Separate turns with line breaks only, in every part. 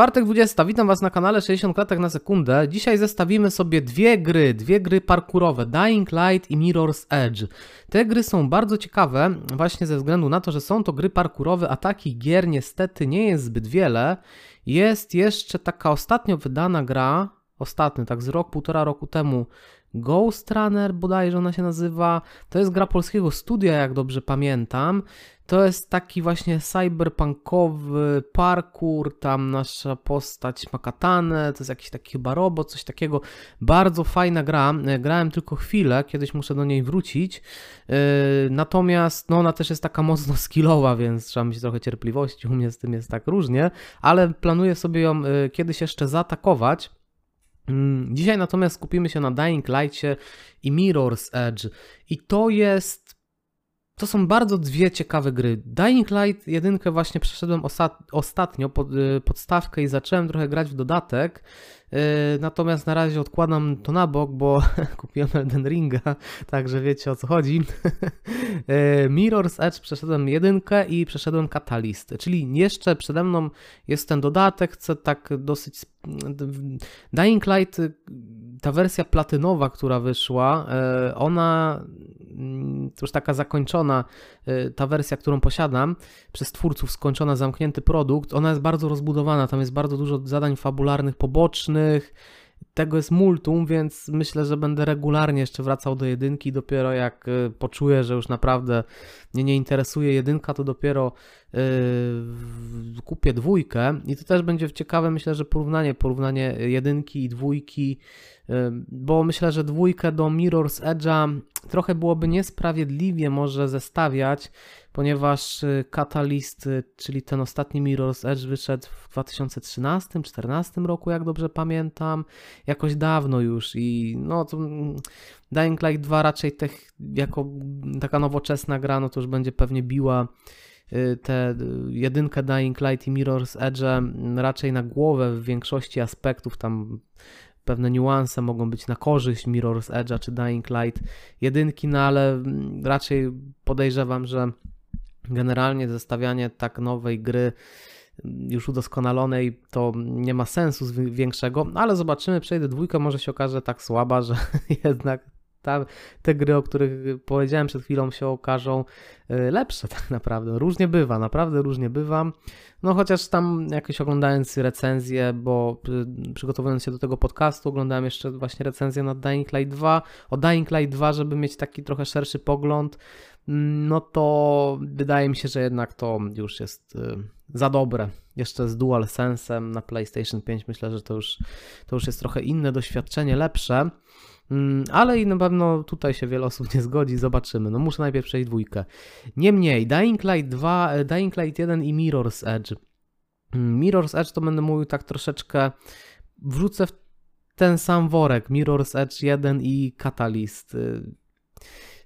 Czwartek 20. Witam Was na kanale 60 klatek na sekundę. Dzisiaj zestawimy sobie dwie gry, dwie gry parkurowe, Dying Light i Mirror's Edge. Te gry są bardzo ciekawe, właśnie ze względu na to, że są to gry parkurowe, a takich gier niestety nie jest zbyt wiele. Jest jeszcze taka ostatnio wydana gra, ostatnio, tak z rok, półtora roku temu, Ghost Runner bodajże ona się nazywa. To jest gra polskiego studia, jak dobrze pamiętam. To jest taki właśnie cyberpunkowy parkour, tam nasza postać ma katanę, to jest jakiś taki chyba robot, coś takiego. Bardzo fajna gra, grałem tylko chwilę, kiedyś muszę do niej wrócić. Yy, natomiast no ona też jest taka mocno skillowa, więc trzeba mieć trochę cierpliwości, u mnie z tym jest tak różnie, ale planuję sobie ją yy, kiedyś jeszcze zaatakować. Mm, dzisiaj natomiast skupimy się na Dying Lightie i Mirror's Edge. I to jest. To są bardzo dwie ciekawe gry. Dying Light jedynkę właśnie przeszedłem ostatnio pod, y, podstawkę i zacząłem trochę grać w dodatek. Yy, natomiast na razie odkładam to na bok, bo kupiłem Elden Ringa, także wiecie o co chodzi. Yy, Mirror's Edge przeszedłem jedynkę i przeszedłem Catalyst, czyli jeszcze przede mną jest ten dodatek, chcę tak dosyć... Dying Light, ta wersja platynowa, która wyszła, ona już taka zakończona, ta wersja, którą posiadam, przez twórców skończona, zamknięty produkt, ona jest bardzo rozbudowana, tam jest bardzo dużo zadań fabularnych, pobocznych, tego jest multum, więc myślę, że będę regularnie jeszcze wracał do jedynki. Dopiero jak y, poczuję, że już naprawdę mnie nie interesuje jedynka, to dopiero kupię dwójkę. I to też będzie ciekawe, myślę, że porównanie, porównanie jedynki i dwójki, yy, bo myślę, że dwójkę do Mirror's Edge'a trochę byłoby niesprawiedliwie może zestawiać, ponieważ y, Catalyst, y, czyli ten ostatni Mirror's Edge wyszedł w 2013-2014 roku, jak dobrze pamiętam, jakoś dawno już i no to mm, Dying Light 2 raczej tych, jako taka nowoczesna gra, no to już będzie pewnie biła y, te jedynkę Dying Light i Mirror's Edge raczej na głowę w większości aspektów. Tam pewne niuanse mogą być na korzyść Mirror's Edge'a czy Dying Light jedynki, no ale mm, raczej podejrzewam, że generalnie zestawianie tak nowej gry mm, już udoskonalonej to nie ma sensu większego, ale zobaczymy, przejdę dwójkę, może się okaże tak słaba, że jednak ta, te gry, o których powiedziałem przed chwilą, się okażą y, lepsze tak naprawdę. Różnie bywa, naprawdę różnie bywa. No chociaż tam jakoś oglądając recenzję, bo y, przygotowując się do tego podcastu, oglądałem jeszcze właśnie recenzję na Dying Light 2, o Dying Light 2, żeby mieć taki trochę szerszy pogląd, mm, no to wydaje mi się, że jednak to już jest y, za dobre. Jeszcze z Dual Sensem na PlayStation 5 myślę, że to już, to już jest trochę inne doświadczenie, lepsze. Mm, ale i na pewno tutaj się wiele osób nie zgodzi, zobaczymy. No muszę najpierw przejść dwójkę. Niemniej, Dying Light 2, e, Dying Light 1 i Mirror's Edge. Mm, Mirror's Edge to będę mówił tak troszeczkę, wrzucę w ten sam worek, Mirror's Edge 1 i Catalyst. Y,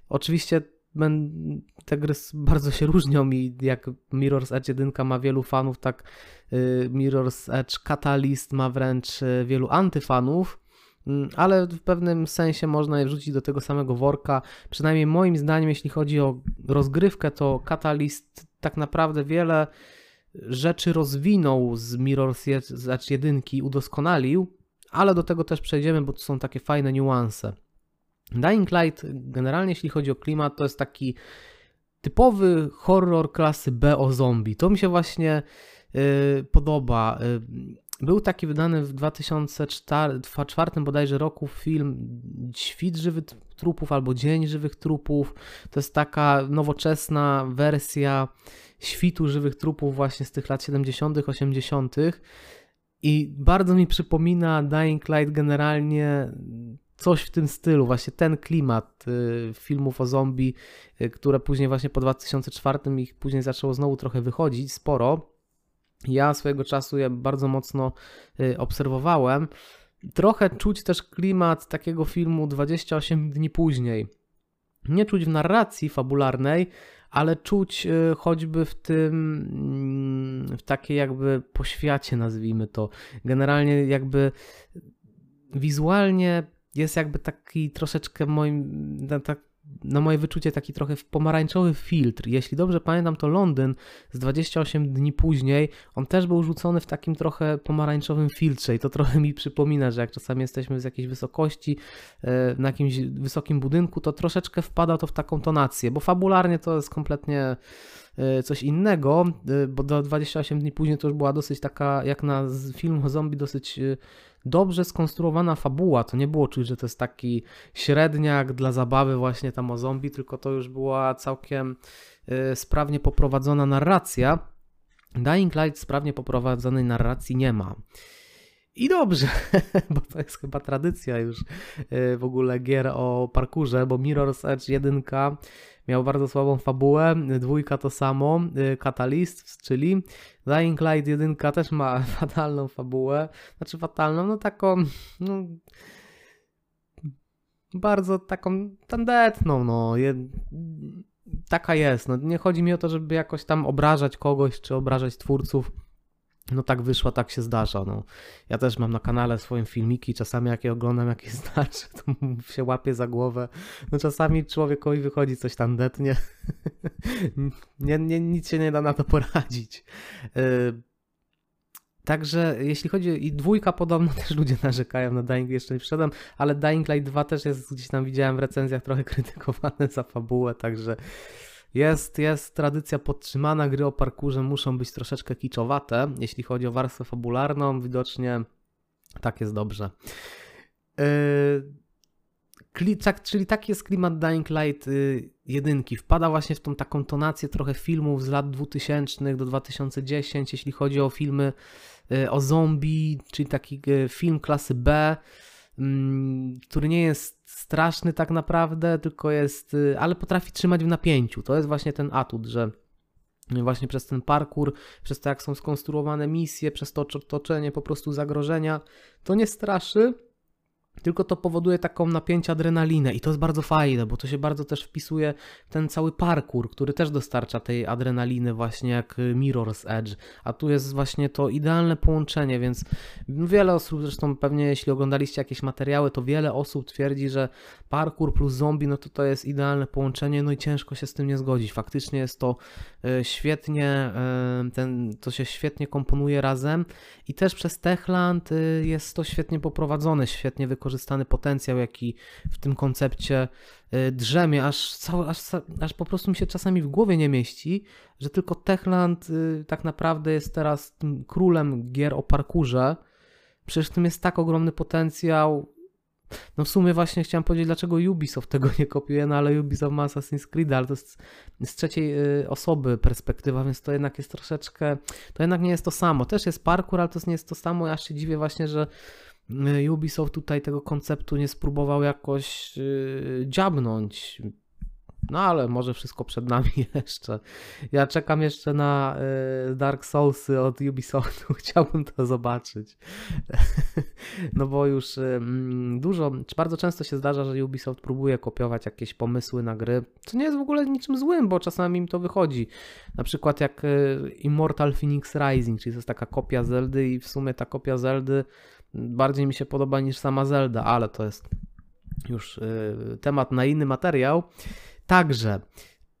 oczywiście te gry bardzo się różnią i jak Mirror's Edge 1 ma wielu fanów, tak y, Mirror's Edge Catalyst ma wręcz y, wielu antyfanów. Mm, ale w pewnym sensie można je wrzucić do tego samego worka. Przynajmniej moim zdaniem, jeśli chodzi o rozgrywkę, to Catalyst tak naprawdę wiele rzeczy rozwinął z Mirror's 1, udoskonalił, ale do tego też przejdziemy, bo to są takie fajne niuanse. Dying Light, generalnie jeśli chodzi o klimat, to jest taki typowy horror klasy B o zombie. To mi się właśnie yy, podoba. Yy, był taki wydany w 2004 bodajże roku film Świt żywych trupów albo Dzień żywych trupów. To jest taka nowoczesna wersja świtu żywych trupów właśnie z tych lat 70., 80. I bardzo mi przypomina Dying Light generalnie coś w tym stylu, właśnie ten klimat y, filmów o zombie, y, które później właśnie po 2004 ich później zaczęło znowu trochę wychodzić, sporo. Ja swojego czasu je bardzo mocno y, obserwowałem. Trochę czuć też klimat takiego filmu 28 dni później. Nie czuć w narracji fabularnej, ale czuć y, choćby w tym, mm, w takiej jakby poświacie, nazwijmy to. Generalnie jakby wizualnie jest jakby taki troszeczkę moim, tak na moje wyczucie taki trochę pomarańczowy filtr. Jeśli dobrze pamiętam, to Londyn z 28 dni później, on też był rzucony w takim trochę pomarańczowym filtrze i to trochę mi przypomina, że jak czasami jesteśmy z jakiejś wysokości, e, na jakimś wysokim budynku, to troszeczkę wpada to w taką tonację, bo fabularnie to jest kompletnie e, coś innego, e, bo do 28 dni później to już była dosyć taka, jak na film o zombie, dosyć dobrze skonstruowana fabuła. To nie było czuć, że to jest taki średniak dla zabawy właśnie tam o zombie, tylko to już była całkiem y, sprawnie poprowadzona narracja. Dying Light sprawnie poprowadzonej narracji nie ma. I dobrze, bo to jest chyba tradycja już y, w ogóle gier o parkurze, bo Mirror's Edge 1 miał bardzo słabą fabułę, dwójka to samo, y, Catalyst, czyli Dying Light 1 też ma fatalną fabułę, znaczy fatalną, no taką, no bardzo taką tandetną, no, je, taka jest, no. Nie chodzi mi o to, żeby jakoś tam obrażać kogoś, czy obrażać twórców, no tak wyszło, tak się zdarza. No. Ja też mam na kanale swoje filmiki, czasami jak je oglądam jakieś starsze, to się łapię za głowę. No czasami człowiekowi wychodzi coś tam detnie. nie, nie, nic się nie da na to poradzić. Yy, Także jeśli chodzi i dwójka podobno też ludzie narzekają na Dying jeszcze nie wszedłem, ale Dying Light 2 też jest gdzieś tam widziałem w recenzjach trochę krytykowane za fabułę, także jest, jest tradycja podtrzymana, gry o parkurze muszą być troszeczkę kiczowate, jeśli chodzi o warstwę fabularną, widocznie tak jest dobrze. Yy, tak, czyli taki jest klimat Dying Light yy, jedynki. Wpada właśnie w tą taką tonację trochę filmów z lat 2000 do 2010, jeśli chodzi o filmy yy, o zombie, czyli taki yy, film klasy B, który nie jest straszny tak naprawdę, tylko jest, y, ale potrafi trzymać w napięciu. To jest właśnie ten atut, że właśnie przez ten parkour, przez to jak są skonstruowane misje, przez to otoczenie po prostu zagrożenia, to nie straszy, tylko to powoduje taką napięcie adrenalinę i to jest bardzo fajne, bo to się bardzo też wpisuje w ten cały parkour, który też dostarcza tej adrenaliny właśnie jak Mirror's Edge, a tu jest właśnie to idealne połączenie, więc wiele osób, zresztą pewnie jeśli oglądaliście jakieś materiały, to wiele osób twierdzi, że parkour plus zombie, no to to jest idealne połączenie, no i ciężko się z tym nie zgodzić. Faktycznie jest to e, świetnie, e, ten, to się świetnie komponuje razem i też przez Techland jest to świetnie poprowadzone, świetnie wykorzystane wykorzystany potencjał, jaki w tym koncepcie y, drzemie, aż, cały, aż, aż po prostu mi się czasami w głowie nie mieści, że tylko Techland y, tak naprawdę jest teraz tym królem gier o parkurze. Przecież w tym jest tak ogromny potencjał, no w sumie właśnie chciałem powiedzieć, dlaczego Ubisoft tego nie kopiuje, no ale Ubisoft ma Assassin's Creed, ale to jest z trzeciej y, osoby perspektywa, więc to jednak jest troszeczkę, to jednak nie jest to samo. Też jest parkour, ale to nie jest to samo. Ja się dziwię właśnie, że Ubisoft tutaj tego konceptu nie spróbował jakoś yy, dziabnąć. No ale może wszystko przed nami jeszcze. Ja czekam jeszcze na y, Dark Soulsy od Ubisoftu. Chciałbym to zobaczyć. no bo już y, dużo, czy bardzo często się zdarza, że Ubisoft próbuje kopiować jakieś pomysły na gry, co nie jest w ogóle niczym złym, bo czasami im to wychodzi. Na przykład jak y, Immortal Phoenix Rising, czyli to jest taka kopia Zeldy i w sumie ta kopia Zeldy bardziej mi się podoba niż sama Zelda, ale to jest już temat na inny materiał. Także,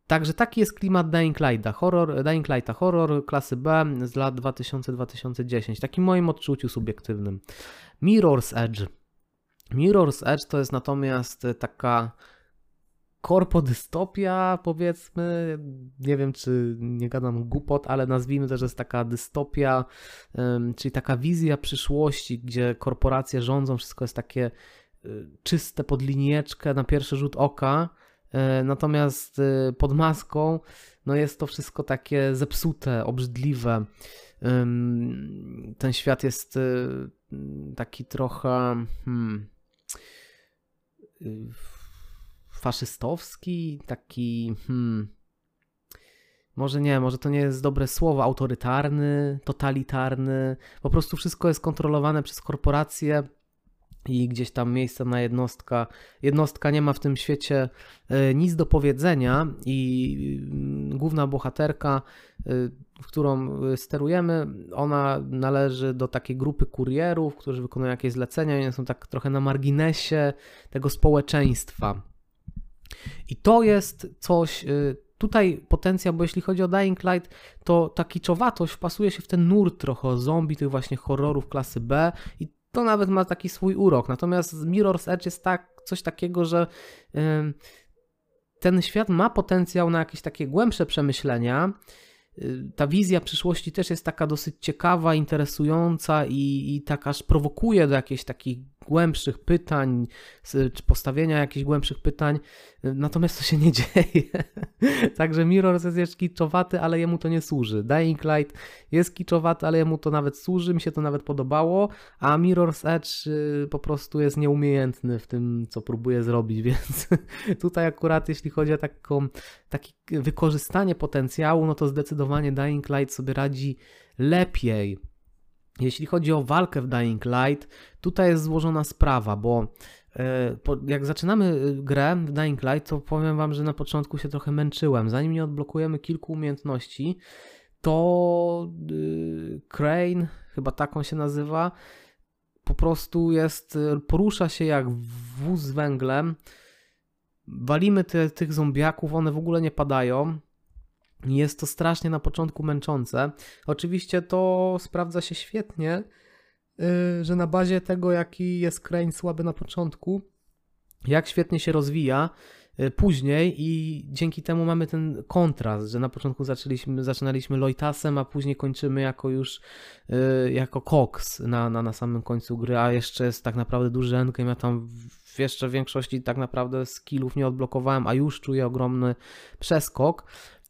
także taki jest klimat Dying Lighta, horror, Dying Lighta, horror klasy B z lat 2000-2010, takim moim odczuciu subiektywnym. Mirror's Edge. Mirror's Edge to jest natomiast taka korpodystopia, powiedzmy. Nie wiem, czy nie gadam głupot, ale nazwijmy to, że jest taka dystopia, czyli taka wizja przyszłości, gdzie korporacje rządzą, wszystko jest takie y, czyste pod linieczkę na pierwszy rzut oka. E, natomiast e, pod maską no jest to wszystko takie zepsute, obrzydliwe. Ten świat jest e, taki trochę hmm, faszystowski, taki hmm, może nie, może to nie jest dobre słowo, autorytarny, totalitarny. Po prostu wszystko jest kontrolowane przez korporacje i gdzieś tam miejsca na jednostka. Jednostka nie ma w tym świecie e, nic do powiedzenia i mm, główna bohaterka, e, którą e, sterujemy, ona należy do takiej grupy kurierów, którzy wykonują jakieś zlecenia i są tak trochę na marginesie tego społeczeństwa. I to jest coś, y, tutaj potencjał, bo jeśli chodzi o Dying Light, to ta kiczowatość wpasuje się w ten nurt trochę zombie, tych właśnie horrorów klasy B i to nawet ma taki swój urok. Natomiast Mirror's Edge jest tak, coś takiego, że ten świat ma potencjał na jakieś takie głębsze przemyślenia, Y, ta wizja przyszłości też jest taka dosyć ciekawa, interesująca i, i tak aż prowokuje do jakichś takich głębszych pytań, czy postawienia jakichś głębszych pytań, natomiast to się nie dzieje. Także Mirror jest kiczowaty, ale jemu to nie służy. Dying Light jest kiczowaty, ale jemu to nawet służy, mi się to nawet podobało, a Mirror's Edge y, po prostu jest nieumiejętny w tym, co próbuje zrobić, więc tutaj akurat jeśli chodzi o taką, takie wykorzystanie potencjału, no to zdecydowanie Dying Light sobie radzi lepiej. Jeśli chodzi o walkę w Dying Light, tutaj jest złożona sprawa, bo e, jak zaczynamy e, grę w Dying Light, to powiem Wam, że na początku się trochę męczyłem. Zanim nie odblokujemy kilku umiejętności, to e, Crane, chyba taką się nazywa, po prostu jest, porusza się jak wóz z węglem. Walimy te, tych zombiaków, one w ogóle nie padają. Jest to strasznie na początku męczące. Oczywiście to sprawdza się świetnie, y, że na bazie tego, jaki jest Crane słaby na początku, jak świetnie się rozwija y, później i dzięki temu mamy ten kontrast, że na początku zaczęliśmy, zaczynaliśmy Loitasem, a później kończymy jako już y, jako Cox na, na, na samym końcu gry, a jeszcze jest tak naprawdę duży endgame, ja tam w jeszcze większości tak naprawdę skillów nie odblokowałem, a już czuję ogromny przeskok.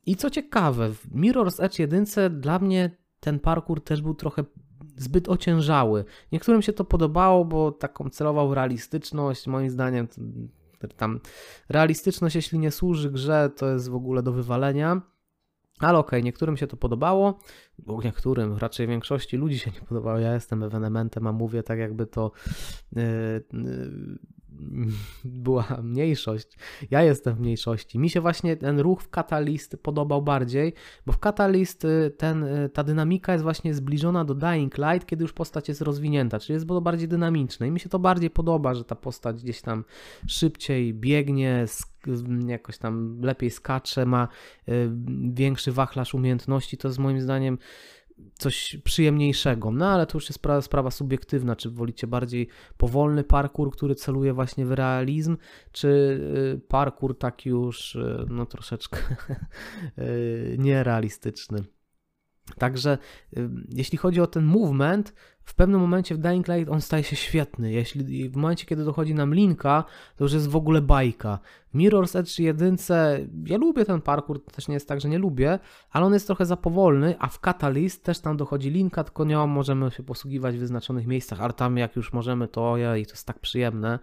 I co ciekawe, w Mirror's Edge 1 dla mnie ten parkour też był trochę zbyt ociężały. Niektórym się to podobało, bo taką celował realistyczność, moim zdaniem tam realistyczność, jeśli nie służy grze, to jest w ogóle do wywalenia. Ale okej, okay, niektórym się to podobało, bo niektórym, raczej większości ludzi się nie podobało. Ja jestem ewenementem, a mówię tak, jakby to yy, yy, była mniejszość. Ja jestem w mniejszości. Mi się właśnie ten ruch w Catalyst podobał bardziej, bo w Catalyst y, ten, y, ta dynamika jest właśnie zbliżona do Dying Light, kiedy już postać jest rozwinięta, czyli jest bardziej dynamiczne i mi się to bardziej podoba, że ta postać gdzieś tam szybciej biegnie, jakoś tam lepiej skacze, ma y, większy wachlarz umiejętności. To jest moim zdaniem coś przyjemniejszego. No ale to już jest sprawa, sprawa subiektywna, czy wolicie bardziej powolny parkour, który celuje właśnie w realizm, czy y, parkour taki już y, no troszeczkę y, nierealistyczny. Także jeśli chodzi o ten movement, w pewnym momencie w Dying Light on staje się świetny. Jeśli w momencie, kiedy dochodzi nam linka, to już jest w ogóle bajka. Mirror's Edge 1 ja lubię ten parkour, też nie jest tak, że nie lubię, ale on jest trochę za powolny, a w Catalyst też tam dochodzi linka, tylko nie możemy się posługiwać w wyznaczonych miejscach, ale tam jak już możemy, to ojej, to jest tak przyjemne.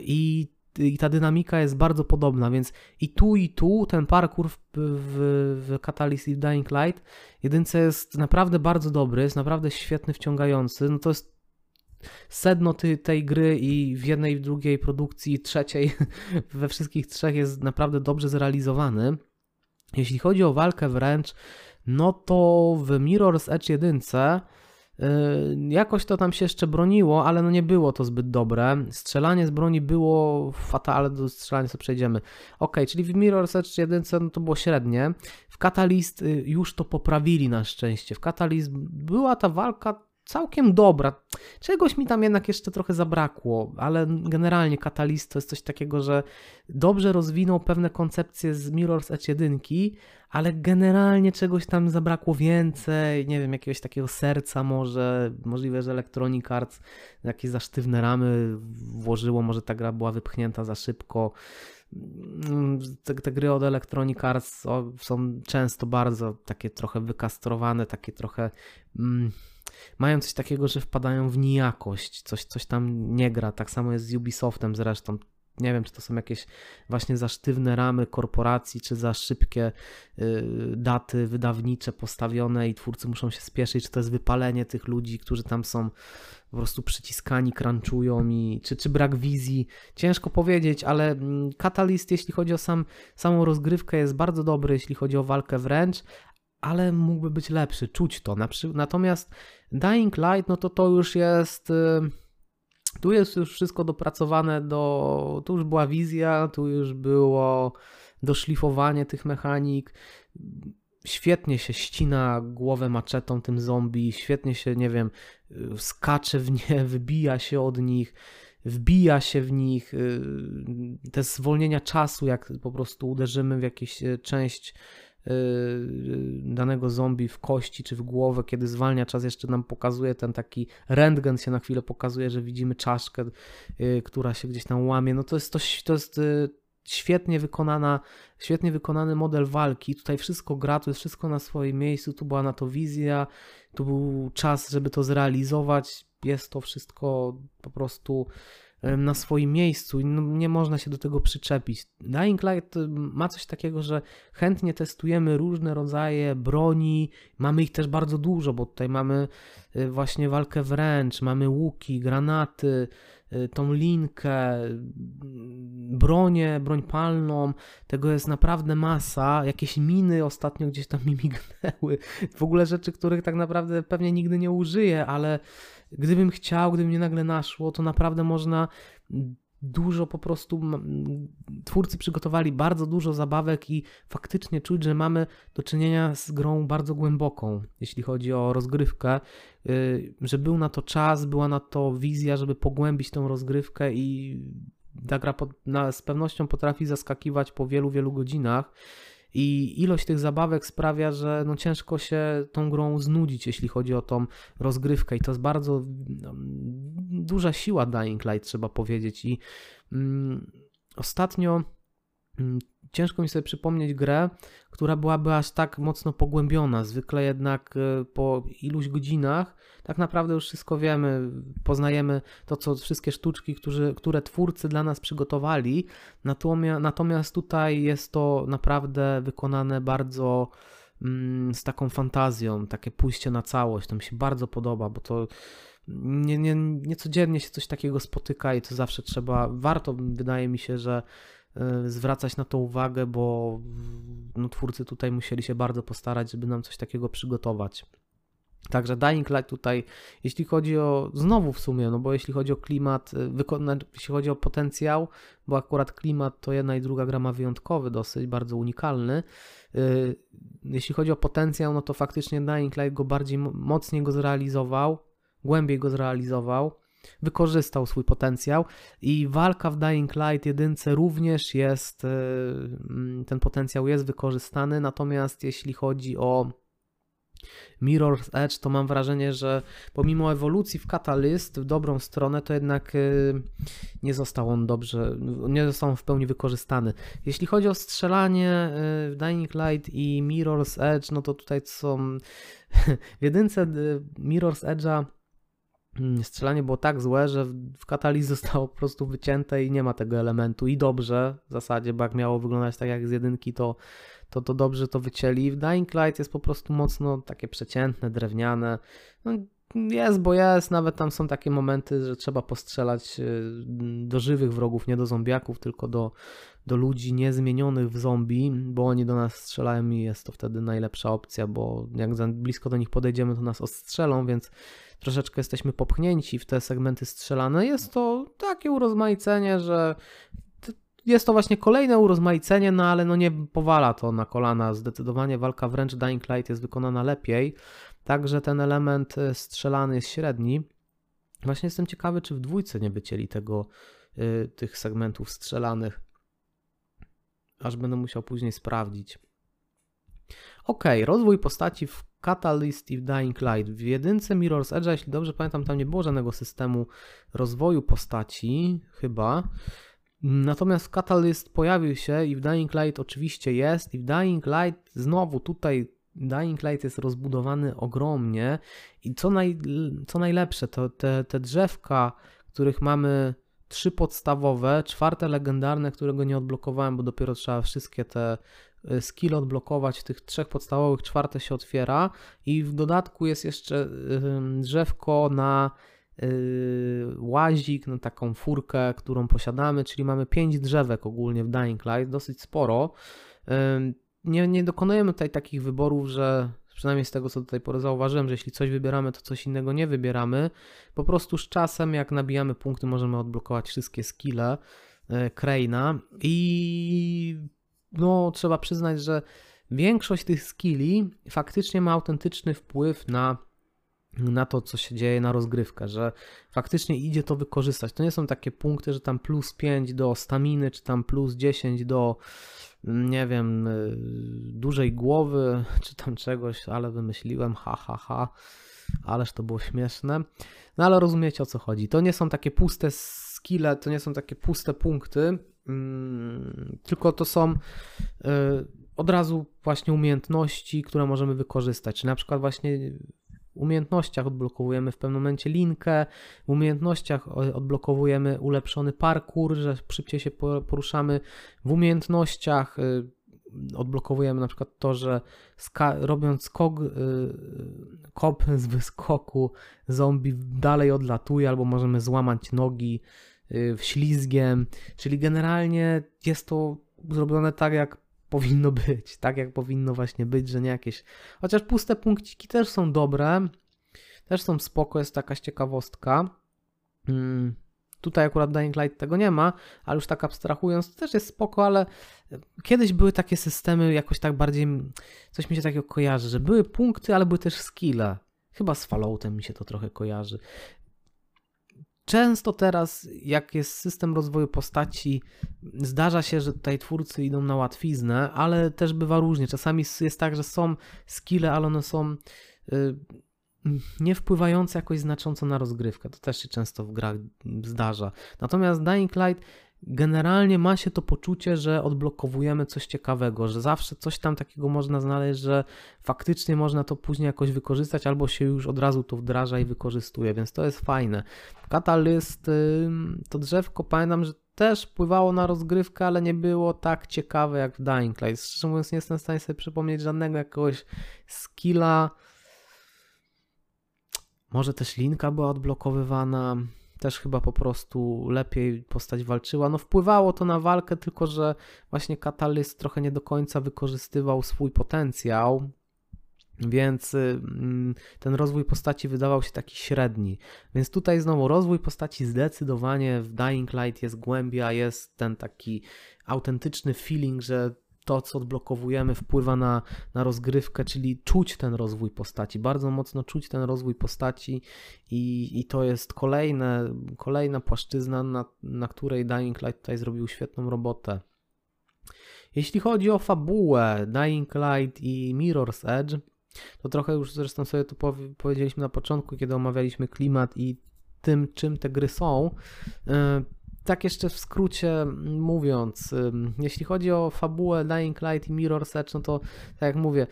I i ta dynamika jest bardzo podobna, więc i tu, i tu ten parkour w, w, w Catalyst i Dying Light jedynce jest naprawdę bardzo dobry, jest naprawdę świetny, wciągający. No to jest sedno ty, tej gry i w jednej, w drugiej produkcji, trzeciej, we wszystkich trzech jest naprawdę dobrze zrealizowany. Jeśli chodzi o walkę wręcz, no to w Mirror's Edge 1 Yy, jakoś to tam się jeszcze broniło, ale no nie było to zbyt dobre. Strzelanie z broni było fatalne, do strzelania sobie przejdziemy. Ok, czyli w Mirror's Edge 1 no to było średnie. W Catalyst y, już to poprawili na szczęście. W Catalyst była ta walka całkiem dobra. Czegoś mi tam jednak jeszcze trochę zabrakło, ale generalnie Catalyst to jest coś takiego, że dobrze rozwinął pewne koncepcje z Mirror's Edge 1, ale generalnie czegoś tam zabrakło więcej, nie wiem, jakiegoś takiego serca może, możliwe, że Electronic Arts jakieś za sztywne ramy włożyło, może ta gra była wypchnięta za szybko. Mm, te, te, gry od Electronic Arts są często bardzo takie trochę wykastrowane, takie trochę mm, mają coś takiego, że wpadają w nijakość, coś, coś tam nie gra. Tak samo jest z Ubisoftem zresztą. Nie wiem, czy to są jakieś właśnie za sztywne ramy korporacji, czy za szybkie y, daty wydawnicze postawione i twórcy muszą się spieszyć, czy to jest wypalenie tych ludzi, którzy tam są po prostu przyciskani, crunchują i czy, czy brak wizji. Ciężko powiedzieć, ale mm, Catalyst, jeśli chodzi o sam, samą rozgrywkę, jest bardzo dobry, jeśli chodzi o walkę wręcz, ale mógłby być lepszy, czuć to. Natomiast Dying Light, no to to już jest y, Tu jest już wszystko dopracowane do. Tu już była wizja, tu już było doszlifowanie tych mechanik. Świetnie się ścina głowę maczetą tym zombie, świetnie się, nie wiem, skacze w nie, wybija się od nich, wbija się w nich. Te zwolnienia czasu, jak po prostu uderzymy w jakąś e, część Y, danego zombie w kości czy w głowę, kiedy zwalnia czas, jeszcze nam pokazuje ten taki rentgen się na chwilę pokazuje, że widzimy czaszkę, y, która się gdzieś tam łamie. No to jest, to, to jest y, świetnie wykonana, świetnie wykonany model walki. Tutaj wszystko gra, tu jest wszystko na swoim miejscu, tu była na to wizja, tu był czas, żeby to zrealizować. Jest to wszystko po prostu na swoim miejscu i nie można się do tego przyczepić. Dying Light ma coś takiego, że chętnie testujemy różne rodzaje broni, mamy ich też bardzo dużo, bo tutaj mamy y, właśnie walkę wręcz, mamy łuki, granaty, y, tą linkę, bronię, broń palną, tego jest naprawdę masa, jakieś miny ostatnio gdzieś tam mi mignęły, w ogóle rzeczy, których tak naprawdę pewnie nigdy nie użyję, ale gdybym chciał, gdyby mnie nagle naszło, to naprawdę można dużo po prostu twórcy przygotowali bardzo dużo zabawek i faktycznie czuć, że mamy do czynienia z grą bardzo głęboką, jeśli chodzi o rozgrywkę, y, że był na to czas, była na to wizja, żeby pogłębić tą rozgrywkę i ta gra z pewnością potrafi zaskakiwać po wielu, wielu godzinach. I ilość tych zabawek sprawia, że no ciężko się tą grą znudzić, jeśli chodzi o tą rozgrywkę. I to jest bardzo no, duża siła Dying Light, trzeba powiedzieć. I mm, ostatnio ciężko mi sobie przypomnieć grę, która byłaby aż tak mocno pogłębiona. Zwykle jednak e, po iluś godzinach tak naprawdę już wszystko wiemy, poznajemy to, co wszystkie sztuczki, którzy, które twórcy dla nas przygotowali. Natomiast, tutaj jest to naprawdę wykonane bardzo mm, z taką fantazją, takie pójście na całość. To mi się bardzo podoba, bo to nie, nie, nie codziennie się coś takiego spotyka i to zawsze trzeba, warto wydaje mi się, że zwracać na to uwagę, bo no, twórcy tutaj musieli się bardzo postarać, żeby nam coś takiego przygotować. Także Dying Light tutaj, jeśli chodzi o, znowu w sumie, no bo jeśli chodzi o klimat, y, jeśli chodzi o potencjał, bo akurat klimat to jedna i druga gra ma wyjątkowy, dosyć, bardzo unikalny. Y, jeśli chodzi o potencjał, no to faktycznie Dying Light go bardziej, mocniej go zrealizował, głębiej go zrealizował, wykorzystał swój potencjał i walka w Dying Light jedynce również jest, y, mm, ten potencjał jest wykorzystany, natomiast jeśli chodzi o Mirror's Edge, to mam wrażenie, że pomimo ewolucji w Catalyst w dobrą stronę, to jednak y, nie został on dobrze, nie został on w pełni wykorzystany. Jeśli chodzi o strzelanie y, w Dying Light i Mirror's Edge, no to tutaj są w jedynce Mirror's Edge'a strzelanie było tak złe, że w Catalyst zostało po prostu wycięte i nie ma tego elementu i dobrze w zasadzie, bo jak miało wyglądać tak jak z jedynki, to to, to dobrze to wycięli. W Dying Light jest po prostu mocno takie przeciętne, drewniane. No, jest, bo jest, nawet tam są takie momenty, że trzeba postrzelać y, do żywych wrogów, nie do zombiaków, tylko do, do ludzi niezmienionych w zombie, bo oni do nas strzelają i jest to wtedy najlepsza opcja, bo jak za blisko do nich podejdziemy, to nas ostrzelą, więc troszeczkę jesteśmy popchnięci w te segmenty strzelane. Jest to takie urozmaicenie, że jest to właśnie kolejne urozmaicenie, no ale no nie powala to na kolana. Zdecydowanie walka wręcz Dying Light jest wykonana lepiej, także ten element e, strzelany jest średni. Właśnie jestem ciekawy, czy w dwójce nie wycięli tego, y, tych segmentów strzelanych. Aż będę musiał później sprawdzić. Ok, rozwój postaci w Catalyst i w Dying Light. W jedynce Mirror's Edge, jeśli dobrze pamiętam, tam nie było żadnego systemu rozwoju postaci, chyba. Natomiast Catalyst pojawił się i w Dying Light oczywiście jest i w Dying Light znowu tutaj Dying Light jest rozbudowany ogromnie i co, naj, co najlepsze, to te, te drzewka, których mamy trzy podstawowe, czwarte legendarne, którego nie odblokowałem, bo dopiero trzeba wszystkie te y, skill odblokować w tych trzech podstawowych, czwarte się otwiera i w dodatku jest jeszcze drzewko na Yy, łazik, na taką furkę, którą posiadamy, czyli mamy 5 drzewek ogólnie w Dying Light, dosyć sporo. Nie, nie dokonujemy tutaj takich wyborów, że przynajmniej z tego co do tej pory zauważyłem, że jeśli coś wybieramy, to coś innego nie wybieramy. Po prostu z czasem, jak nabijamy punkty, możemy odblokować wszystkie skille Kraina i no, trzeba przyznać, że większość tych skilli faktycznie ma autentyczny wpływ na na to, co się dzieje na rozgrywkę, że faktycznie idzie to wykorzystać. To nie są takie punkty, że tam plus 5 do staminy, czy tam plus 10 do, nie wiem, y, dużej głowy, czy tam czegoś, ale wymyśliłem, ha, ha, ha, ależ to było śmieszne. No ale rozumiecie o co chodzi. To nie są takie puste skille, to nie są takie puste punkty, mm, tylko to są y, od razu właśnie umiejętności, które możemy wykorzystać. Czy na przykład właśnie umiejętnościach odblokowujemy w pewnym momencie linkę, w umiejętnościach odblokowujemy ulepszony parkour, że szybciej się poruszamy, w umiejętnościach y, odblokowujemy na przykład to, że robiąc skok, y, kop z wyskoku zombie dalej odlatuje albo możemy złamać nogi y, ślizgiem, czyli generalnie jest to zrobione tak jak powinno być, tak jak powinno właśnie być, że nie jakieś. Chociaż puste punkciki też są dobre, też są spoko, jest jakaś ciekawostka. Hmm. Tutaj akurat Dying Light tego nie ma, ale już tak abstrahując, to też jest spoko, ale kiedyś były takie systemy jakoś tak bardziej, coś mi się takiego kojarzy, że były punkty, ale były też skille. Chyba z Falloutem mi się to trochę kojarzy. Często teraz, jak jest system rozwoju postaci, zdarza się, że tutaj twórcy idą na łatwiznę, ale też bywa różnie. Czasami jest tak, że są skille, ale one są y, nie wpływające jakoś znacząco na rozgrywkę. To też się często w grach zdarza. Natomiast Dying Light generalnie ma się to poczucie, że odblokowujemy coś ciekawego, że zawsze coś tam takiego można znaleźć, że faktycznie można to później jakoś wykorzystać, albo się już od razu to wdraża i wykorzystuje, więc to jest fajne. Katalyst, to drzewko, pamiętam, że też wpływało na rozgrywkę, ale nie było tak ciekawe jak w Dying Light. Szczerze mówiąc, nie jestem w stanie sobie przypomnieć żadnego jakiegoś skilla. Może też linka była odblokowywana też chyba po prostu lepiej postać walczyła. No wpływało to na walkę, tylko że właśnie Katalyst trochę nie do końca wykorzystywał swój potencjał, więc mm, ten rozwój postaci wydawał się taki średni. Więc tutaj znowu rozwój postaci zdecydowanie w Dying Light jest głębia, jest ten taki autentyczny feeling, że to, co odblokowujemy, wpływa na, na rozgrywkę, czyli czuć ten rozwój postaci, bardzo mocno czuć ten rozwój postaci i, i to jest kolejne, kolejna płaszczyzna, na, na której Dying Light tutaj zrobił świetną robotę. Jeśli chodzi o fabułę Dying Light i Mirror's Edge, to trochę już zresztą sobie to powiedzieliśmy na początku, kiedy omawialiśmy klimat i tym, czym te gry są. E, tak jeszcze w skrócie mówiąc, jeśli chodzi o fabułę Dying Light i Mirror's Edge, no to tak jak mówię,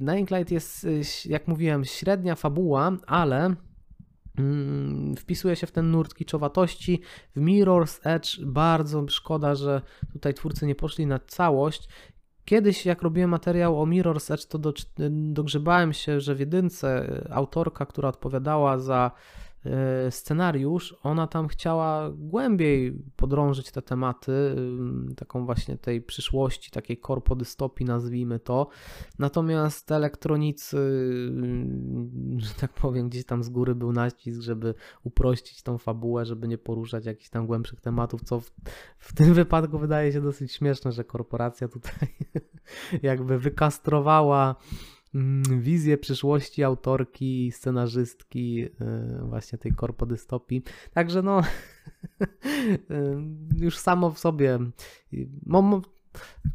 Dying Light jest, y, jak mówiłem, średnia fabuła, ale mm, wpisuje się w ten nurt kiczowatości. W Mirror's Edge bardzo szkoda, że tutaj twórcy nie poszli na całość. Kiedyś, jak robiłem materiał o Mirror's Edge, to do, dogrzebałem się, że w jedynce y, autorka, która odpowiadała za scenariusz, ona tam chciała głębiej podrążyć te tematy, taką właśnie tej przyszłości, takiej korpodystopii nazwijmy to. Natomiast elektronicy, że tak powiem, gdzieś tam z góry był nacisk, żeby uprościć tą fabułę, żeby nie poruszać jakichś tam głębszych tematów, co w, w tym wypadku wydaje się dosyć śmieszne, że korporacja tutaj jakby wykastrowała Mm, wizję przyszłości autorki, scenarzystki y, właśnie tej korpodystopii. Także no y, już samo w sobie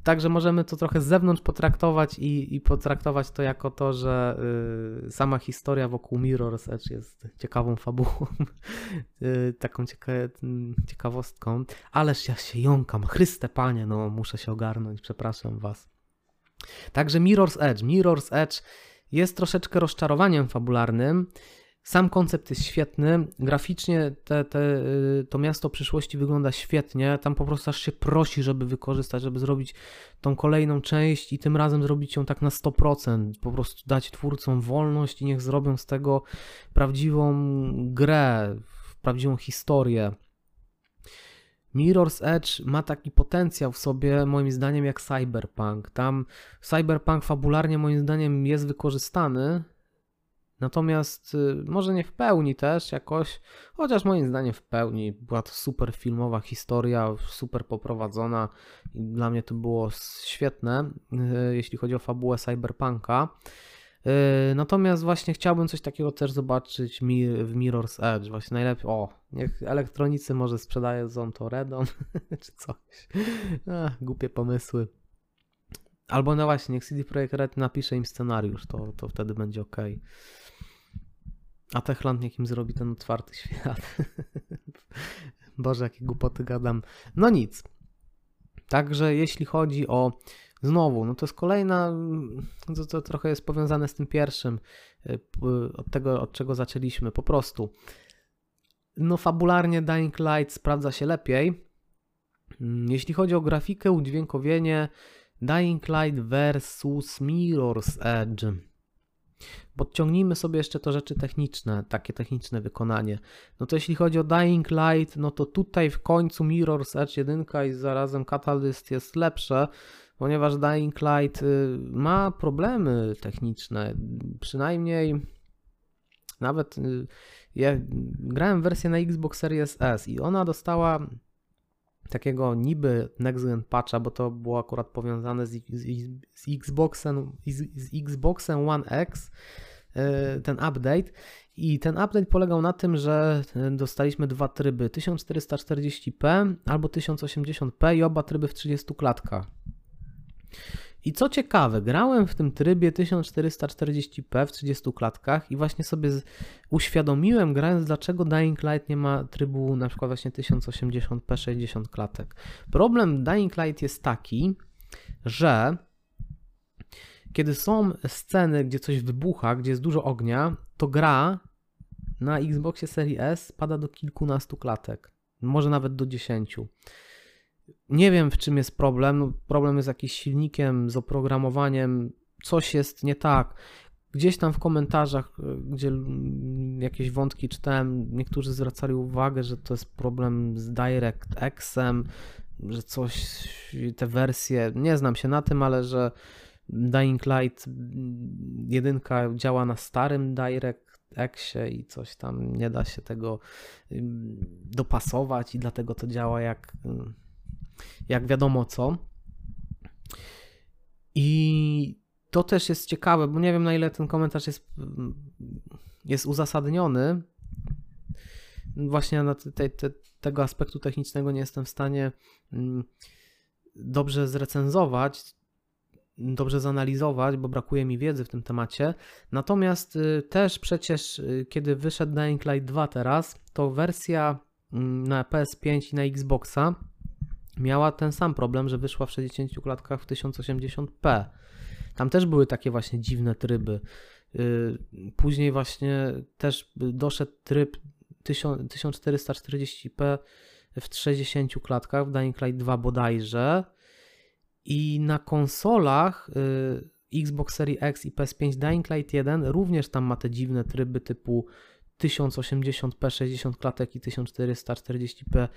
Także możemy to trochę z zewnątrz potraktować i, i potraktować to jako to, że y, sama historia wokół Mirror's Edge jest ciekawą fabułą, y, taką cieka ciekawostką. Ależ ja się jąkam, Chryste Panie, no muszę się ogarnąć, przepraszam Was. Także Mirror's Edge. Mirror's Edge jest troszeczkę rozczarowaniem fabularnym. Sam koncept jest świetny. Graficznie te, te, y, to miasto przyszłości wygląda świetnie. Tam po prostu aż się prosi, żeby wykorzystać, żeby zrobić tą kolejną część i tym razem zrobić ją tak na 100%. Po prostu dać twórcom wolność i niech zrobią z tego prawdziwą grę, prawdziwą historię. Mirror's Edge ma taki potencjał w sobie, moim zdaniem, jak Cyberpunk. Tam Cyberpunk fabularnie, moim zdaniem, jest wykorzystany, natomiast y, może nie w pełni też jakoś, chociaż moim zdaniem w pełni. Była to super filmowa historia, super poprowadzona i dla mnie to było świetne, y, jeśli chodzi o fabułę Cyberpunka. Yy, natomiast właśnie chciałbym coś takiego też zobaczyć w Mirror's Edge. Właśnie najlepiej, o, niech elektronicy może sprzedają to Redon czy coś. Ach, głupie pomysły. Albo no właśnie, niech CD Projekt Red napisze im scenariusz, to, to wtedy będzie ok. A Techland niech im zrobi ten otwarty świat. Boże, jakie głupoty gadam. No nic. Także jeśli chodzi o Znowu, no to jest kolejna, to, to trochę jest powiązane z tym pierwszym, y, od tego, od czego zaczęliśmy. Po prostu, no fabularnie Dying Light sprawdza się lepiej. Mm, jeśli chodzi o grafikę, udźwiękowienie, Dying Light versus Mirror's Edge. Podciągnijmy sobie jeszcze to rzeczy techniczne, takie techniczne wykonanie. No to jeśli chodzi o Dying Light, no to tutaj w końcu Mirror's Edge 1 i zarazem Catalyst jest lepsze, ponieważ Dying Light y, ma problemy techniczne, przynajmniej nawet y, ja grałem wersję na Xbox Series S i ona dostała takiego niby next gen patcha, bo to było akurat powiązane z, z, z Xboxem, z, z Xboxem One X, y, ten update. I ten update polegał na tym, że dostaliśmy dwa tryby. 1440p albo 1080p i oba tryby w 30 klatkach. I co ciekawe, grałem w tym trybie 1440p w 30 klatkach i właśnie sobie uświadomiłem grając, dlaczego Dying Light nie ma trybu na przykład właśnie 1080p 60 klatek. Problem Dying Light jest taki, że kiedy są sceny, gdzie coś wybucha, gdzie jest dużo ognia, to gra na Xboxie Series S spada do kilkunastu klatek, może nawet do 10. Nie wiem, w czym jest problem. No, problem jest jakiś silnikiem, z oprogramowaniem, coś jest nie tak. Gdzieś tam w komentarzach, e, gdzie jakieś wątki czytałem, niektórzy zwracali uwagę, że to jest problem z DirectXem, że coś, te wersje, nie znam się na tym, ale że Dying Light 1 działa na starym DirectXie i coś tam nie da się tego dopasować i dlatego to działa jak jak wiadomo co. I to też jest ciekawe, bo nie wiem na ile ten komentarz jest, jest uzasadniony. Właśnie na te, te, tego aspektu technicznego nie jestem w stanie mm, dobrze zrecenzować, dobrze zanalizować, bo brakuje mi wiedzy w tym temacie. Natomiast y, też przecież, y, kiedy wyszedł Dying Light 2 teraz, to wersja mm, na PS5 i na Xboxa miała ten sam problem, że wyszła w 60 klatkach w 1080p. Tam też były takie właśnie dziwne tryby. Y, później właśnie też doszedł tryb 1440p w 60 klatkach w Dying Light 2 bodajże. I na konsolach y, Xbox Series X i PS5 Dying Light 1 również tam ma te dziwne tryby typu 1080p 60 klatek i 1440p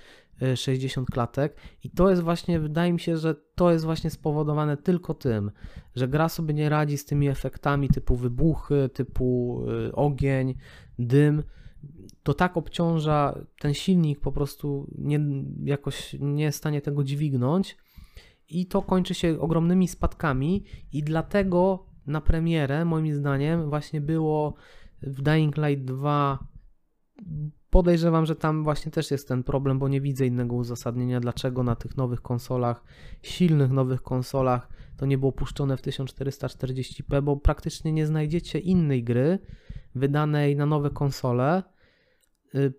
60 e, klatek. I to jest właśnie, wydaje mi się, że to jest właśnie spowodowane tylko tym, że gra sobie nie radzi z tymi efektami typu wybuchy, typu e, ogień, dym. To tak obciąża ten silnik, po prostu nie, jakoś nie jest w stanie tego dźwignąć. I to kończy się ogromnymi spadkami, i dlatego na premierę, moim zdaniem, właśnie było w Dying Light 2 podejrzewam, że tam właśnie też jest ten problem, bo nie widzę innego uzasadnienia, dlaczego na tych nowych konsolach, silnych nowych konsolach, to nie było puszczone w 1440p, bo praktycznie nie znajdziecie innej gry wydanej na nowe konsole,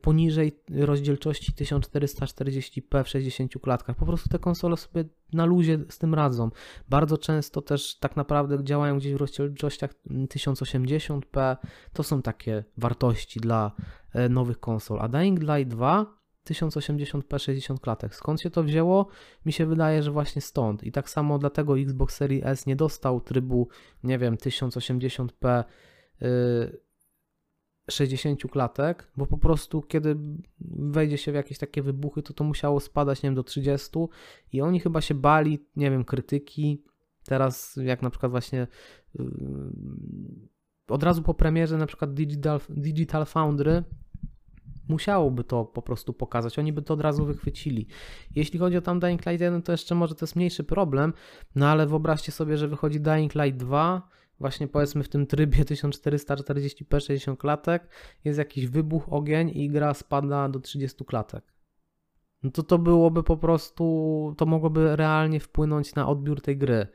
poniżej rozdzielczości 1440p w 60 klatkach. Po prostu te konsole sobie na luzie z tym radzą. Bardzo często też tak naprawdę działają gdzieś w rozdzielczościach 1080p. To są takie wartości dla e, nowych konsol. A Dying Light 2 1080p 60 klatek. Skąd się to wzięło? Mi się wydaje, że właśnie stąd. I tak samo dlatego Xbox Series S nie dostał trybu, nie wiem, 1080p 60 klatek, bo po prostu kiedy wejdzie się w jakieś takie wybuchy, to to musiało spadać, nie wiem, do 30 i oni chyba się bali, nie wiem, krytyki. Teraz jak na przykład właśnie yy, od razu po premierze na przykład Digital, Digital Foundry musiałoby to po prostu pokazać, oni by to od razu wychwycili. Jeśli chodzi o tam Dying Light 1, to jeszcze może to jest mniejszy problem, no ale wyobraźcie sobie, że wychodzi Dying Light 2, właśnie powiedzmy w tym trybie 1440p 60 klatek, jest jakiś wybuch, ogień i gra spada do 30 klatek. No to to byłoby po prostu, to mogłoby realnie wpłynąć na odbiór tej gry.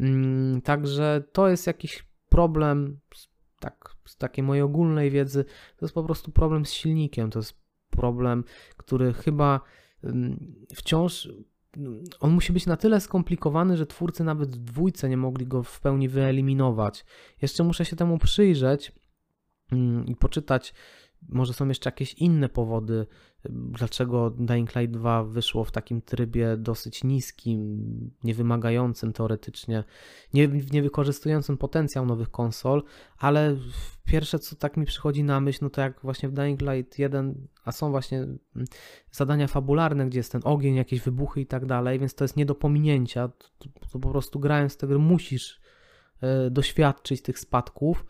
Mm, także to jest jakiś problem tak, z takiej mojej ogólnej wiedzy, to jest po prostu problem z silnikiem. To jest problem, który chyba wciąż. On musi być na tyle skomplikowany, że twórcy nawet w dwójce nie mogli go w pełni wyeliminować. Jeszcze muszę się temu przyjrzeć i poczytać może są jeszcze jakieś inne powody, dlaczego Dying Light 2 wyszło w takim trybie dosyć niskim, niewymagającym teoretycznie, nie, nie wykorzystującym potencjał nowych konsol, ale pierwsze co tak mi przychodzi na myśl, no to jak właśnie w Dying Light 1, a są właśnie mm, zadania fabularne, gdzie jest ten ogień, jakieś wybuchy i tak dalej, więc to jest nie do pominięcia, to, to, po prostu grając tego musisz e, doświadczyć tych spadków,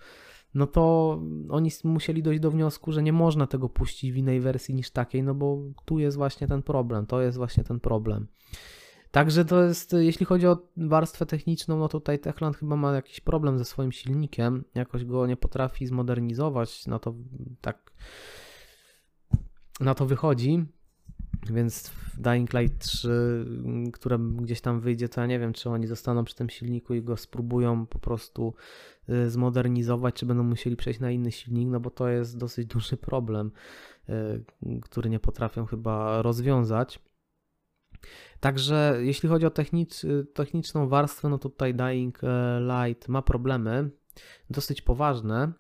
no to oni musieli dojść do wniosku, że nie można tego puścić w innej wersji niż takiej, no bo tu jest właśnie ten problem, to jest właśnie ten problem. Także to jest, jeśli chodzi o warstwę techniczną, no tutaj Techland chyba ma jakiś problem ze swoim silnikiem, jakoś go nie potrafi zmodernizować, no to tak na to wychodzi. Więc w Dying Light 3, które gdzieś tam wyjdzie, to ja nie wiem, czy oni zostaną przy tym silniku i go spróbują po prostu y, zmodernizować, czy będą musieli przejść na inny silnik, no bo to jest dosyć duży problem, y, który nie potrafią chyba rozwiązać. Także jeśli chodzi o technicz, techniczną warstwę, no tutaj Dying e, Light ma problemy dosyć poważne.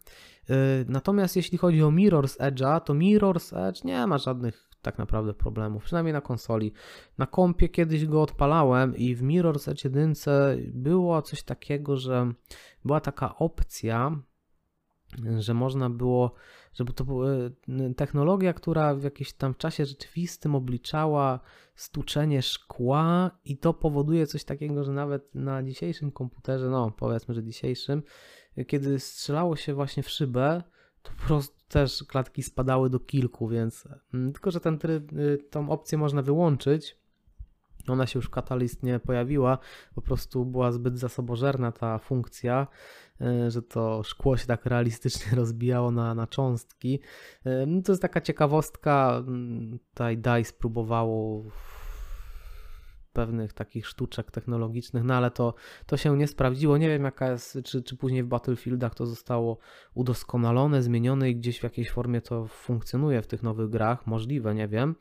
Y, natomiast jeśli chodzi o Mirror's Edge'a, to Mirror's Edge nie ma żadnych tak naprawdę problemów, przynajmniej na konsoli. Na kompie kiedyś go odpalałem i w Mirror's Edge 1 było coś takiego, że była taka opcja, że można było, żeby to była e, technologia, która w jakimś tam czasie rzeczywistym obliczała stuczenie szkła i to powoduje coś takiego, że nawet na dzisiejszym komputerze, no powiedzmy, że dzisiejszym, kiedy strzelało się właśnie w szybę, to po prostu też klatki spadały do kilku, więc mm, tylko, że ten tryb, y, tą opcję można wyłączyć. Ona się już w Catalyst nie pojawiła, po prostu była zbyt zasobożerna ta funkcja, y, że to szkło się tak realistycznie rozbijało na, na cząstki. Y, no to jest taka ciekawostka. Mm, tutaj DICE próbowało pewnych takich sztuczek technologicznych, no ale to, to się nie sprawdziło. Nie wiem, jaka jest, czy, czy później w Battlefieldach to zostało udoskonalone, zmienione i gdzieś w jakiejś formie to funkcjonuje w tych nowych grach. Możliwe, nie wiem.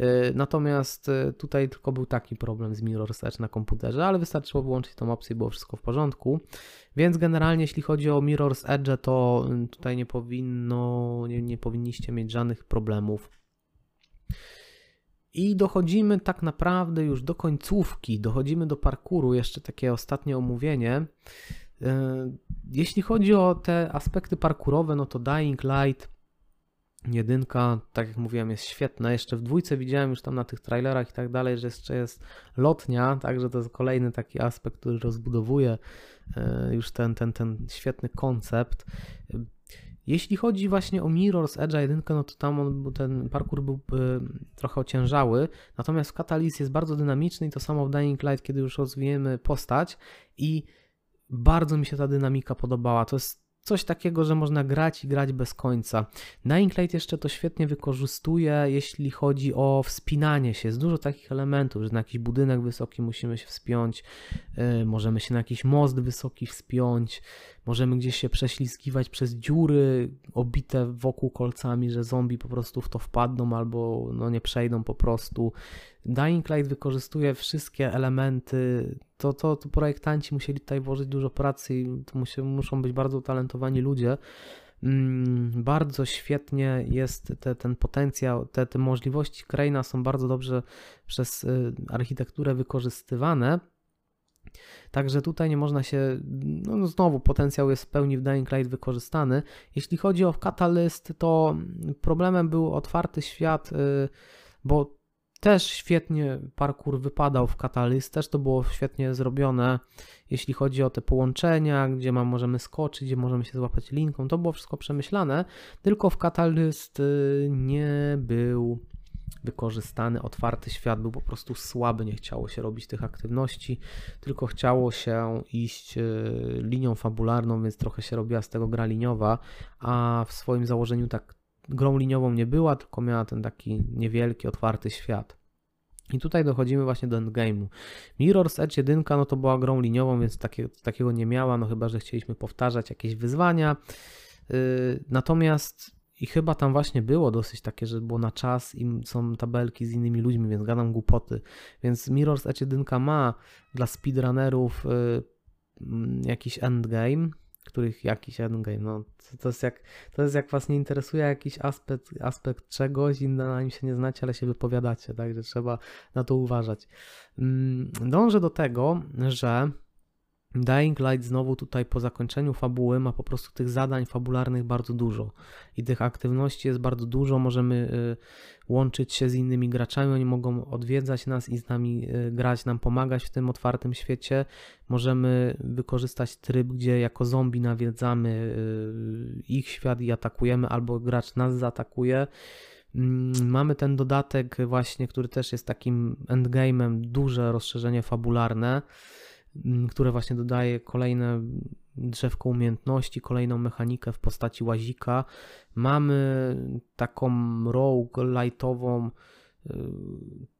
Y, natomiast y, tutaj tylko był taki problem z Mirror Search na komputerze, ale wystarczyło wyłączyć tą opcję i było wszystko w porządku. Więc generalnie, jeśli chodzi o Mirror's Edge, to tutaj nie powinno, nie, nie powinniście mieć żadnych problemów. I dochodzimy tak naprawdę już do końcówki, dochodzimy do parkuru, jeszcze takie ostatnie omówienie. E, jeśli chodzi o te aspekty parkurowe, no to Dying Light jedynka, tak jak mówiłem, jest świetna. Jeszcze w dwójce widziałem już tam na tych trailerach i tak dalej, że jeszcze jest lotnia, także to jest kolejny taki aspekt, który rozbudowuje e, już ten, ten, ten świetny koncept. Jeśli chodzi właśnie o Mirror's Edge 1, no to tam on, ten parkour był y, trochę ociężały, natomiast w Catalyst jest bardzo dynamiczny i to samo w Dying Light, kiedy już rozwijemy postać i bardzo mi się ta dynamika podobała. To jest coś takiego, że można grać i grać bez końca. Dying Light jeszcze to świetnie wykorzystuje, jeśli chodzi o wspinanie się. Jest dużo takich elementów, że na jakiś budynek wysoki musimy się wspiąć, yy, możemy się na jakiś most wysoki wspiąć, możemy gdzieś się prześlizgiwać przez dziury obite wokół kolcami, że zombie po prostu w to wpadną albo no nie przejdą po prostu. Dying Light wykorzystuje wszystkie elementy, to, to, to projektanci musieli tutaj włożyć dużo pracy i to muszą być bardzo utalentowani ludzie. Mm, bardzo świetnie jest te, ten potencjał, te, te możliwości Kraina są bardzo dobrze przez y, architekturę wykorzystywane. Także tutaj nie można się, no znowu potencjał jest w pełni w Dying Light wykorzystany. Jeśli chodzi o Catalyst, to problemem był otwarty świat, y, bo też świetnie parkour wypadał w Catalyst, też to było świetnie zrobione, jeśli chodzi o te połączenia, gdzie ma, możemy skoczyć, gdzie możemy się złapać linką, to było wszystko przemyślane, tylko w Catalyst y, nie był wykorzystany otwarty świat był po prostu słaby, nie chciało się robić tych aktywności, tylko chciało się iść e, linią fabularną, więc trochę się robiła z tego gra liniowa, a w swoim założeniu tak grą liniową nie była, tylko miała ten taki niewielki, otwarty świat. I tutaj dochodzimy właśnie do endgame'u. Mirror's Edge 1 no to była grą liniową, więc takie, takiego nie miała, no chyba, że chcieliśmy powtarzać jakieś wyzwania. Yy, natomiast i chyba tam właśnie było dosyć takie, że było na czas i są tabelki z innymi ludźmi, więc gadam głupoty. Więc Mirror's Edge 1 ma dla speedrunnerów y, mm, jakiś endgame, których jakiś endgame, no to jest jak, to jest jak was nie interesuje jakiś aspekt, aspekt czegoś i na nim się nie znacie, ale się wypowiadacie, także trzeba na to uważać. Mm, dążę do tego, że Dying Light znowu tutaj po zakończeniu fabuły ma po prostu tych zadań fabularnych bardzo dużo i tych aktywności jest bardzo dużo. Możemy y, łączyć się z innymi graczami, oni mogą odwiedzać nas i z nami y, grać, nam pomagać w tym otwartym świecie. Możemy wykorzystać tryb, gdzie jako zombie nawiedzamy y, ich świat i atakujemy, albo gracz nas zaatakuje. Mm, mamy ten dodatek właśnie, który też jest takim endgame'em, duże rozszerzenie fabularne. Mm, które właśnie dodaje kolejne drzewko umiejętności, kolejną mechanikę w postaci łazika. Mamy taką rogue lightową, y,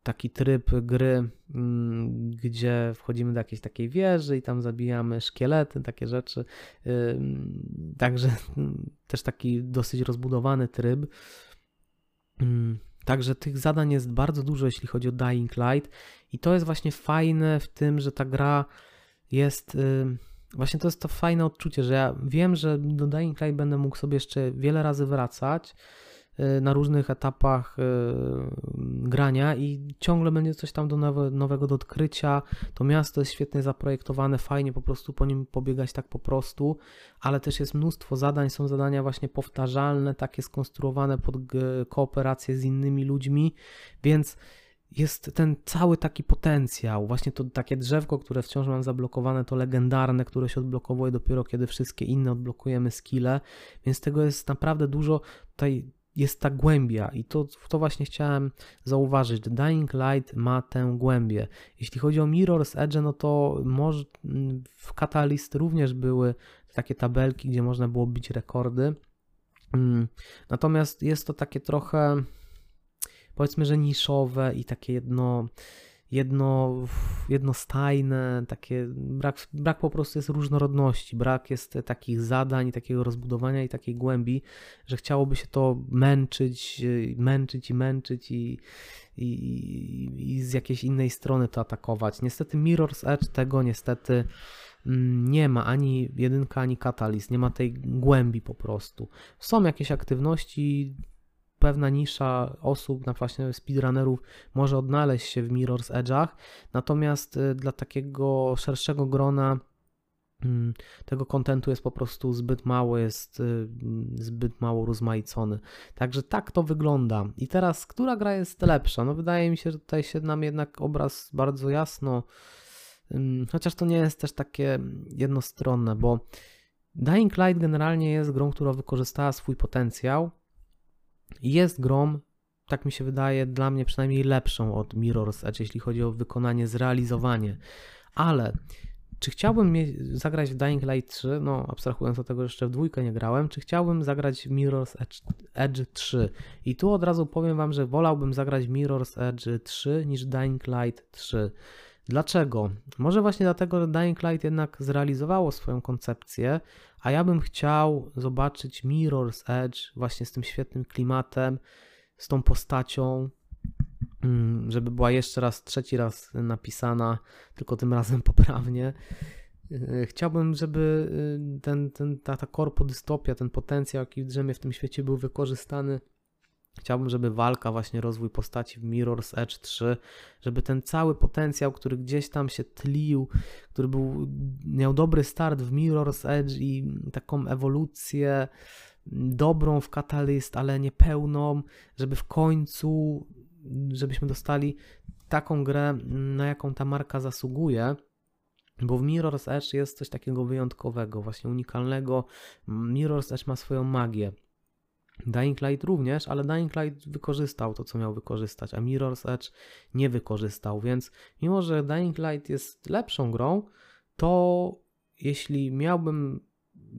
taki tryb gry, mm, gdzie wchodzimy do jakiejś takiej wieży i tam zabijamy szkielety, takie rzeczy. Y, także też taki dosyć rozbudowany tryb. Także tych zadań jest bardzo dużo, jeśli chodzi o Dying Light, i to jest właśnie fajne w tym, że ta gra jest. Właśnie to jest to fajne odczucie, że ja wiem, że do Dying Light będę mógł sobie jeszcze wiele razy wracać na różnych etapach y, grania i ciągle będzie coś tam do nowe, nowego do odkrycia. To miasto jest świetnie zaprojektowane, fajnie po prostu po nim pobiegać tak po prostu, ale też jest mnóstwo zadań, są zadania właśnie powtarzalne, takie skonstruowane pod kooperację z innymi ludźmi, więc jest ten cały taki potencjał, właśnie to takie drzewko, które wciąż mam zablokowane, to legendarne, które się odblokowuje dopiero kiedy wszystkie inne odblokujemy skille, więc tego jest naprawdę dużo, tutaj jest ta głębia i to, to właśnie chciałem zauważyć, Dying Light ma tę głębię. Jeśli chodzi o Mirror's Edge, no to może w Catalyst również były takie tabelki, gdzie można było bić rekordy, mm, natomiast jest to takie trochę powiedzmy, że niszowe i takie jedno, jedno, jednostajne, takie brak, brak po prostu jest różnorodności, brak jest takich zadań, takiego rozbudowania i takiej głębi, że chciałoby się to męczyć, męczyć i męczyć i, i, i z jakiejś innej strony to atakować. Niestety Mirror's Edge tego niestety mm, nie ma ani jedynka, ani Catalyst, nie ma tej głębi po prostu. Są jakieś aktywności, pewna nisza osób, na właśnie speedrunnerów, może odnaleźć się w Mirror's Edge'ach, natomiast y, dla takiego szerszego grona mm, tego kontentu jest po prostu zbyt mało, jest y, zbyt mało rozmaicony. Także tak to wygląda. I teraz, która gra jest lepsza? No wydaje mi się, że tutaj się nam jednak obraz bardzo jasno, chociaż to nie jest też takie jednostronne, bo Dying Light generalnie jest grą, która wykorzystała swój potencjał, jest grą, tak mi się wydaje, dla mnie przynajmniej lepszą od Mirror's Edge, jeśli chodzi o wykonanie, zrealizowanie. Ale czy chciałbym zagrać w Dying Light 3, no abstrahując od tego, że jeszcze w dwójkę nie grałem, czy chciałbym zagrać w Mirror's Edge, Edge 3? I tu od razu powiem Wam, że wolałbym zagrać Mirror's Edge 3 niż Dying Light 3. Dlaczego? Może właśnie dlatego, że Dying Light jednak zrealizowało swoją koncepcję, a ja bym chciał zobaczyć Mirror's Edge właśnie z tym świetnym klimatem, z tą postacią, mm, żeby była jeszcze raz, trzeci raz napisana, tylko tym razem poprawnie. Yy, chciałbym, żeby yy, ten, ten, ta, ta korpo dystopia, ten potencjał, jaki drzemie w tym świecie, był wykorzystany Chciałbym, żeby walka, właśnie rozwój postaci w Mirror's Edge 3, żeby ten cały potencjał, który gdzieś tam się tlił, który był, miał dobry start w Mirror's Edge i taką ewolucję dobrą w Catalyst, ale niepełną, żeby w końcu, żebyśmy dostali taką grę, na jaką ta marka zasługuje. Bo w Mirror's Edge jest coś takiego wyjątkowego, właśnie unikalnego. Mirror's Edge ma swoją magię. Dying Light również, ale Dying Light wykorzystał to, co miał wykorzystać, a Mirror's Edge nie wykorzystał, więc mimo, że Dying Light jest lepszą grą, to jeśli miałbym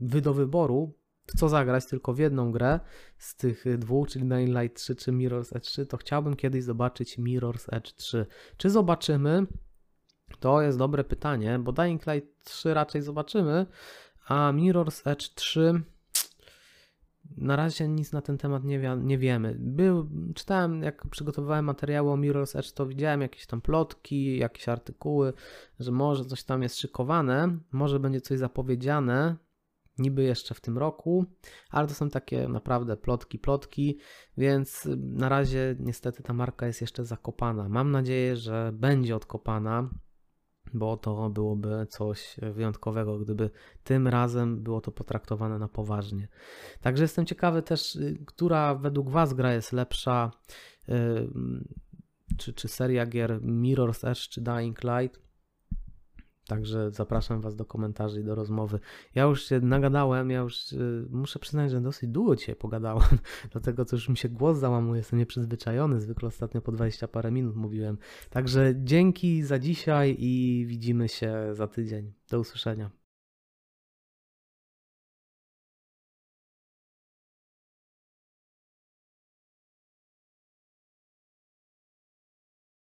wy do wyboru, co zagrać tylko w jedną grę z tych dwóch, czyli Dying Light 3 czy Mirror's Edge 3, to chciałbym kiedyś zobaczyć Mirror's Edge 3. Czy zobaczymy? To jest dobre pytanie, bo Dying Light 3 raczej zobaczymy, a Mirror's Edge 3 na razie nic na ten temat nie, nie wiemy. Był, czytałem, jak przygotowywałem materiały o Mirror's Edge, to widziałem jakieś tam plotki, jakieś artykuły, że może coś tam jest szykowane, może będzie coś zapowiedziane, niby jeszcze w tym roku, ale to są takie naprawdę plotki, plotki, więc na razie niestety ta marka jest jeszcze zakopana. Mam nadzieję, że będzie odkopana, bo to byłoby coś wyjątkowego, gdyby tym razem było to potraktowane na poważnie. Także jestem ciekawy też, y, która według Was gra jest lepsza, y, czy, czy seria gier Mirror's Edge, czy Dying Light. Także zapraszam Was do komentarzy i do rozmowy. Ja już się nagadałem, ja już y, muszę przyznać, że dosyć długo dzisiaj pogadałem, dlatego co już mi się głos załamuje, jestem nieprzyzwyczajony, zwykle ostatnio po 20 parę minut mówiłem. Także dzięki za dzisiaj i widzimy się za tydzień. Do usłyszenia.